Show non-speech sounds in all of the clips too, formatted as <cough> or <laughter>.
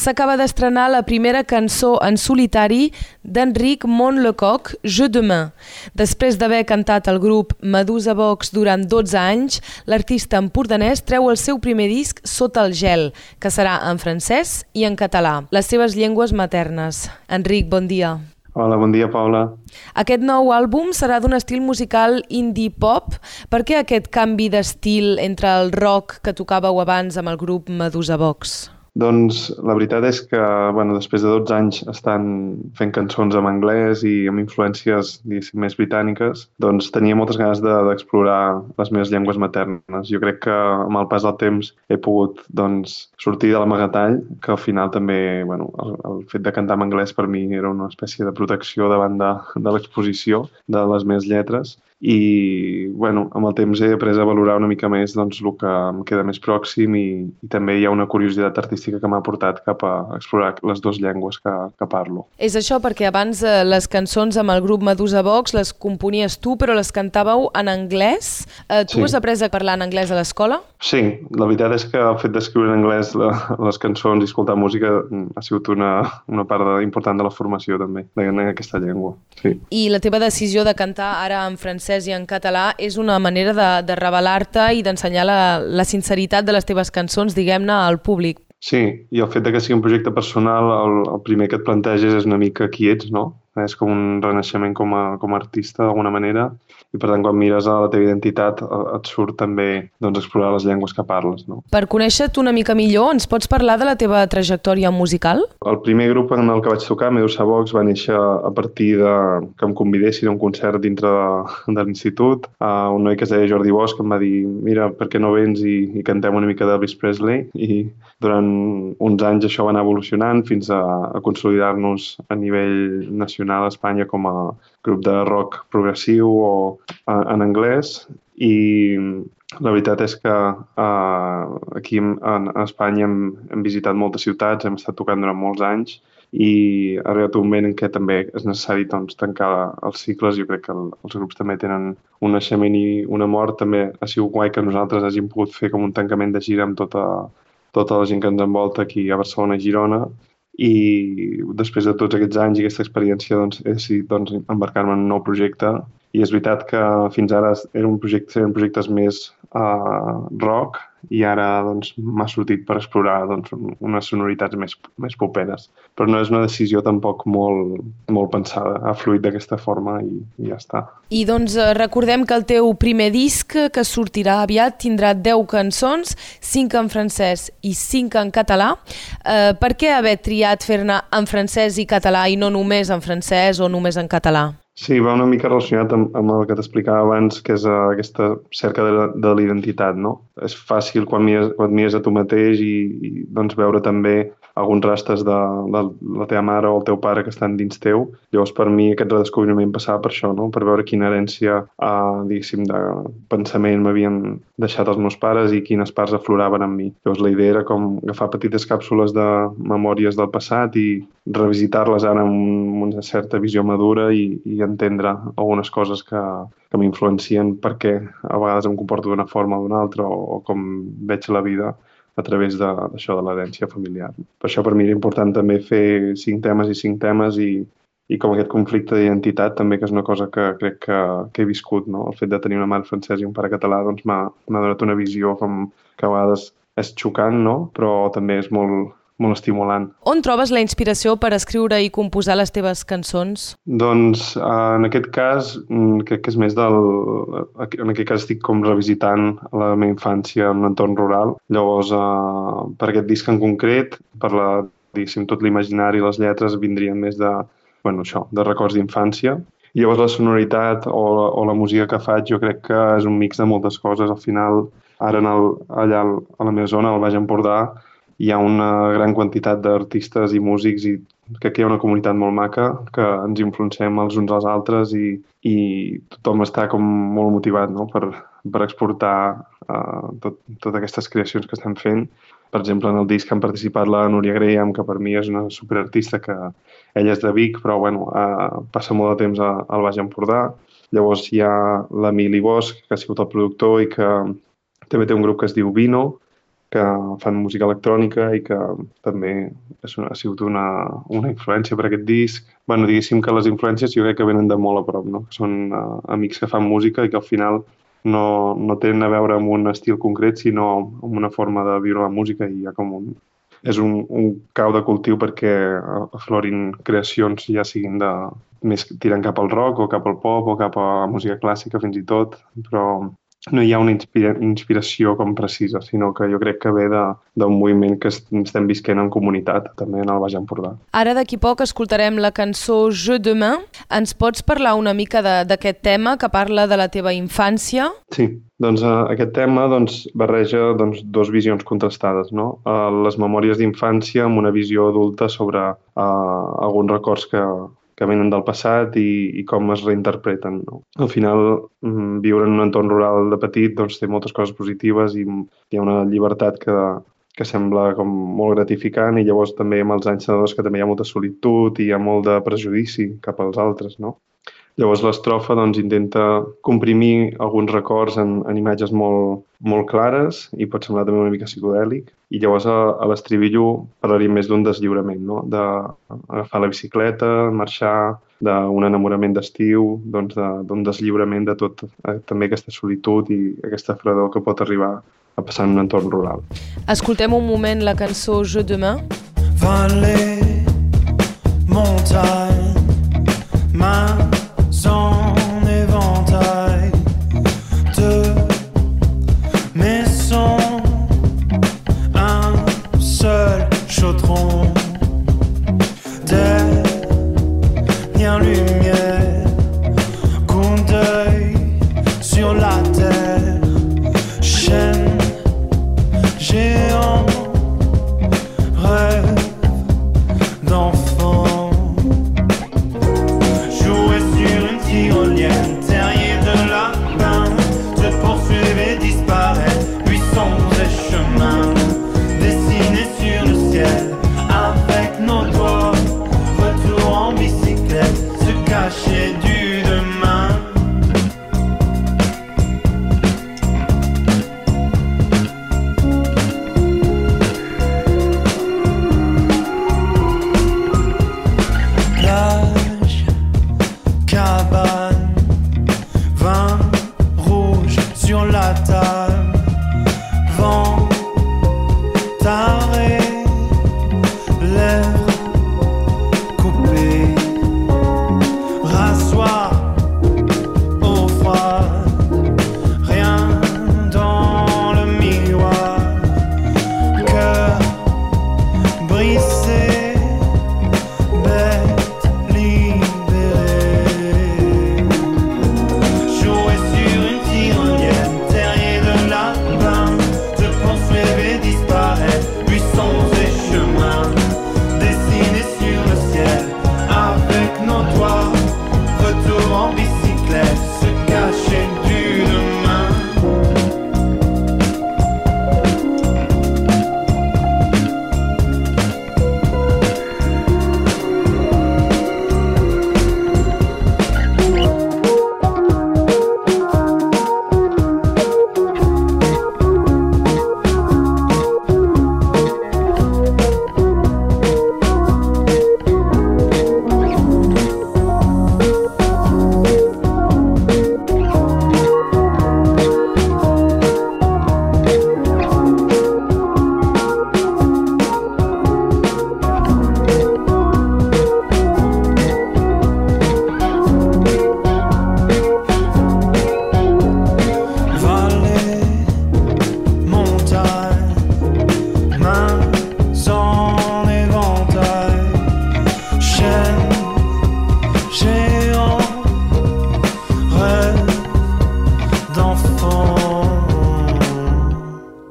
s'acaba d'estrenar la primera cançó en solitari d'Enric Montlecoq, Je Demain. Després d'haver cantat el grup Medusa Vox durant 12 anys, l'artista empordanès treu el seu primer disc Sota el gel, que serà en francès i en català, les seves llengües maternes. Enric, bon dia. Hola, bon dia, Paula. Aquest nou àlbum serà d'un estil musical indie pop. Per què aquest canvi d'estil entre el rock que tocàveu abans amb el grup Medusa Vox? Doncs la veritat és que bueno, després de 12 anys estan fent cançons en anglès i amb influències més britàniques, doncs tenia moltes ganes d'explorar de, les meves llengües maternes. Jo crec que amb el pas del temps he pogut doncs, sortir de l'amagatall, que al final també bueno, el, el fet de cantar en anglès per mi era una espècie de protecció davant de, de l'exposició de les meves lletres i bueno, amb el temps he après a valorar una mica més doncs, el que em queda més pròxim i, i també hi ha una curiositat artística que m'ha portat cap a explorar les dues llengües que, que parlo. És això perquè abans eh, les cançons amb el grup Medusa Vox les componies tu però les cantàveu en anglès. Eh, tu sí. has après a parlar en anglès a l'escola? Sí, la veritat és que el fet d'escriure en anglès la, les cançons i escoltar música mm, ha sigut una, una part important de la formació també en aquesta llengua. Sí. I la teva decisió de cantar ara en francès francès i en català és una manera de, de revelar-te i d'ensenyar la, la sinceritat de les teves cançons, diguem-ne, al públic. Sí, i el fet de que sigui un projecte personal, el, el primer que et planteges és una mica qui ets, no? És com un renaixement com a, com a artista, d'alguna manera, i per tant quan mires a la teva identitat eh, et surt també doncs, explorar les llengües que parles. No? Per conèixer-te una mica millor, ens pots parlar de la teva trajectòria musical? El primer grup en el que vaig tocar, Medusa Vox, va néixer a partir de que em convidessin a un concert dintre de, de l'institut. Uh, un noi que es deia Jordi Bosch em va dir mira, per què no vens i, i cantem una mica d'Elvis Presley? I durant uns anys això va anar evolucionant fins a, a consolidar-nos a nivell nacional a Espanya com a grup de rock progressiu o uh, en anglès i la veritat és que uh, aquí en Espanya hem, hem visitat moltes ciutats, hem estat tocant durant molts anys i ha arribat un moment en què també és necessari doncs, tancar els cicles. Jo crec que el, els grups també tenen un naixement i una mort. També ha sigut guai que nosaltres hàgim pogut fer com un tancament de gira amb tota, tota la gent que ens envolta aquí a Barcelona i Girona i després de tots aquests anys i aquesta experiència doncs, he decidit doncs, embarcar-me en un nou projecte. I és veritat que fins ara era un projecte, eren projectes més uh, rock i ara doncs, m'ha sortit per explorar doncs, unes sonoritats més, més poperes. Però no és una decisió tampoc molt, molt pensada, ha fluït d'aquesta forma i, i ja està. I doncs eh, recordem que el teu primer disc, que sortirà aviat, tindrà 10 cançons, 5 en francès i 5 en català. Eh, per què haver triat fer-ne en francès i català i no només en francès o només en català? Sí, va una mica relacionat amb, amb el que t'explicava abans, que és uh, aquesta cerca de, de l'identitat, no? És fàcil quan mires, quan mires a tu mateix i, i doncs, veure també alguns rastres de, de la teva mare o el teu pare que estan dins teu. Llavors, per mi, aquest redescobriment passava per això, no? per veure quina herència, eh, diguéssim, de pensament m'havien deixat els meus pares i quines parts afloraven en mi. Llavors, la idea era com agafar petites càpsules de memòries del passat i revisitar-les ara amb una certa visió madura i, i entendre algunes coses que, que m'influencien perquè a vegades em comporto d'una forma o d'una altra o, o com veig la vida a través d'això de, de l'herència familiar. Per això per mi era important també fer cinc temes i cinc temes i, i com aquest conflicte d'identitat també, que és una cosa que crec que, que he viscut, no? el fet de tenir una mare francesa i un pare català doncs m'ha donat una visió com que a vegades és xocant, no? però també és molt, molt estimulant. On trobes la inspiració per escriure i composar les teves cançons? Doncs en aquest cas mm, crec que és més del... En aquest cas estic com revisitant la meva infància en un entorn rural. Llavors, eh, per aquest disc en concret, per la, diguéssim, tot l'imaginari i les lletres vindrien més de, bueno, això, de records d'infància. I llavors la sonoritat o, o la música que faig jo crec que és un mix de moltes coses. Al final, ara en el, allà a la meva zona, al Baix Empordà, hi ha una gran quantitat d'artistes i músics i crec que hi ha una comunitat molt maca que ens influencem els uns als altres i, i tothom està com molt motivat no? per, per exportar uh, tot, totes aquestes creacions que estem fent. Per exemple, en el disc han participat la Núria Graham, que per mi és una superartista que ella és de Vic, però bueno, uh, passa molt de temps al Baix Empordà. Llavors hi ha l'Emili Bosch, que ha sigut el productor i que també té un grup que es diu Vino, que fan música electrònica i que també és una, ha sigut una, una influència per aquest disc. bueno, diguéssim que les influències jo crec que venen de molt a prop, no? són uh, amics que fan música i que al final no, no tenen a veure amb un estil concret, sinó amb una forma de viure la música i ha com un, és un, un cau de cultiu perquè aflorin creacions ja siguin de més tirant cap al rock o cap al pop o cap a música clàssica fins i tot, però no hi ha una inspira inspiració com precisa, sinó que jo crec que ve d'un moviment que estem visquent en comunitat, també en el Baix Empordà. Ara d'aquí poc escoltarem la cançó Je demain. Ens pots parlar una mica d'aquest tema que parla de la teva infància? Sí, doncs uh, aquest tema doncs, barreja doncs, dos visions contrastades. No? Uh, les memòries d'infància amb una visió adulta sobre uh, alguns records que, que venen del passat i, i com es reinterpreten. No? Al final, mm, viure en un entorn rural de petit doncs, té moltes coses positives i hi ha una llibertat que, que sembla com molt gratificant i llavors també amb els anys senadors que també hi ha molta solitud i hi ha molt de prejudici cap als altres, no? Llavors l'estrofa doncs, intenta comprimir alguns records en, en imatges molt, molt clares i pot semblar també una mica psicodèlic. I llavors a, a l'estribillo parlaríem més d'un deslliurament, no? d'agafar la bicicleta, marxar, d'un enamorament d'estiu, doncs d'un de, deslliurament de tot, eh, també aquesta solitud i aquesta fredor que pot arribar a passar en un entorn rural. Escoltem un moment la cançó Je demain. Vallée, montagne, water.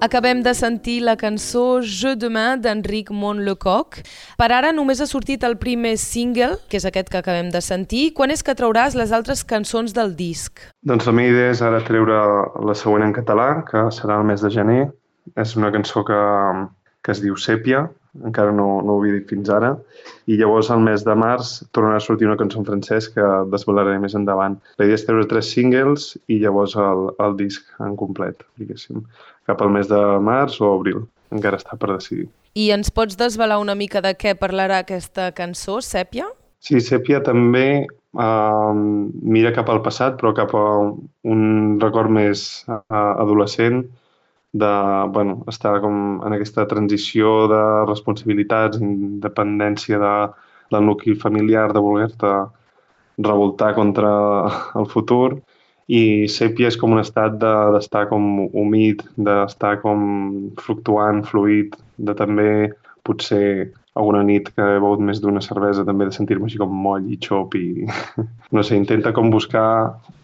Acabem de sentir la cançó Je demain d'Enric Montlecoq. Per ara només ha sortit el primer single, que és aquest que acabem de sentir. Quan és que trauràs les altres cançons del disc? Doncs la meva idea és ara treure la següent en català, que serà el mes de gener. És una cançó que, que es diu Sèpia, encara no, no ho havia dit fins ara, i llavors al mes de març tornarà a sortir una cançó en francès que desvelaré més endavant. La idea és treure tres singles i llavors el, el disc en complet, diguéssim, cap al mes de març o abril. Encara està per decidir. I ens pots desvelar una mica de què parlarà aquesta cançó, Sèpia? Sí, Sèpia també uh, mira cap al passat, però cap a un record més uh, adolescent, de bueno, estar com en aquesta transició de responsabilitats, independència de, del nucli familiar, de voler-te revoltar contra el futur. I sèpia és com un estat d'estar de, com humit, d'estar com fluctuant, fluid, de també potser alguna nit que he begut més d'una cervesa també de sentir-me així com moll i xop i <laughs> no sé, intenta com buscar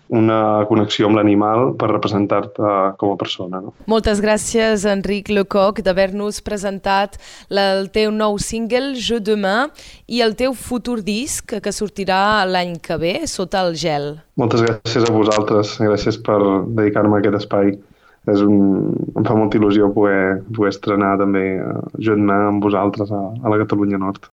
una connexió amb l'animal per representar-te com a persona. No? Moltes gràcies, Enric Lecoq, d'haver-nos presentat el teu nou single, Je Demain, i el teu futur disc, que sortirà l'any que ve, Sota el gel. Moltes gràcies a vosaltres, gràcies per dedicar-me a aquest espai és un, em fa molta il·lusió poder, poder estrenar també eh, junt amb vosaltres a, a la Catalunya Nord.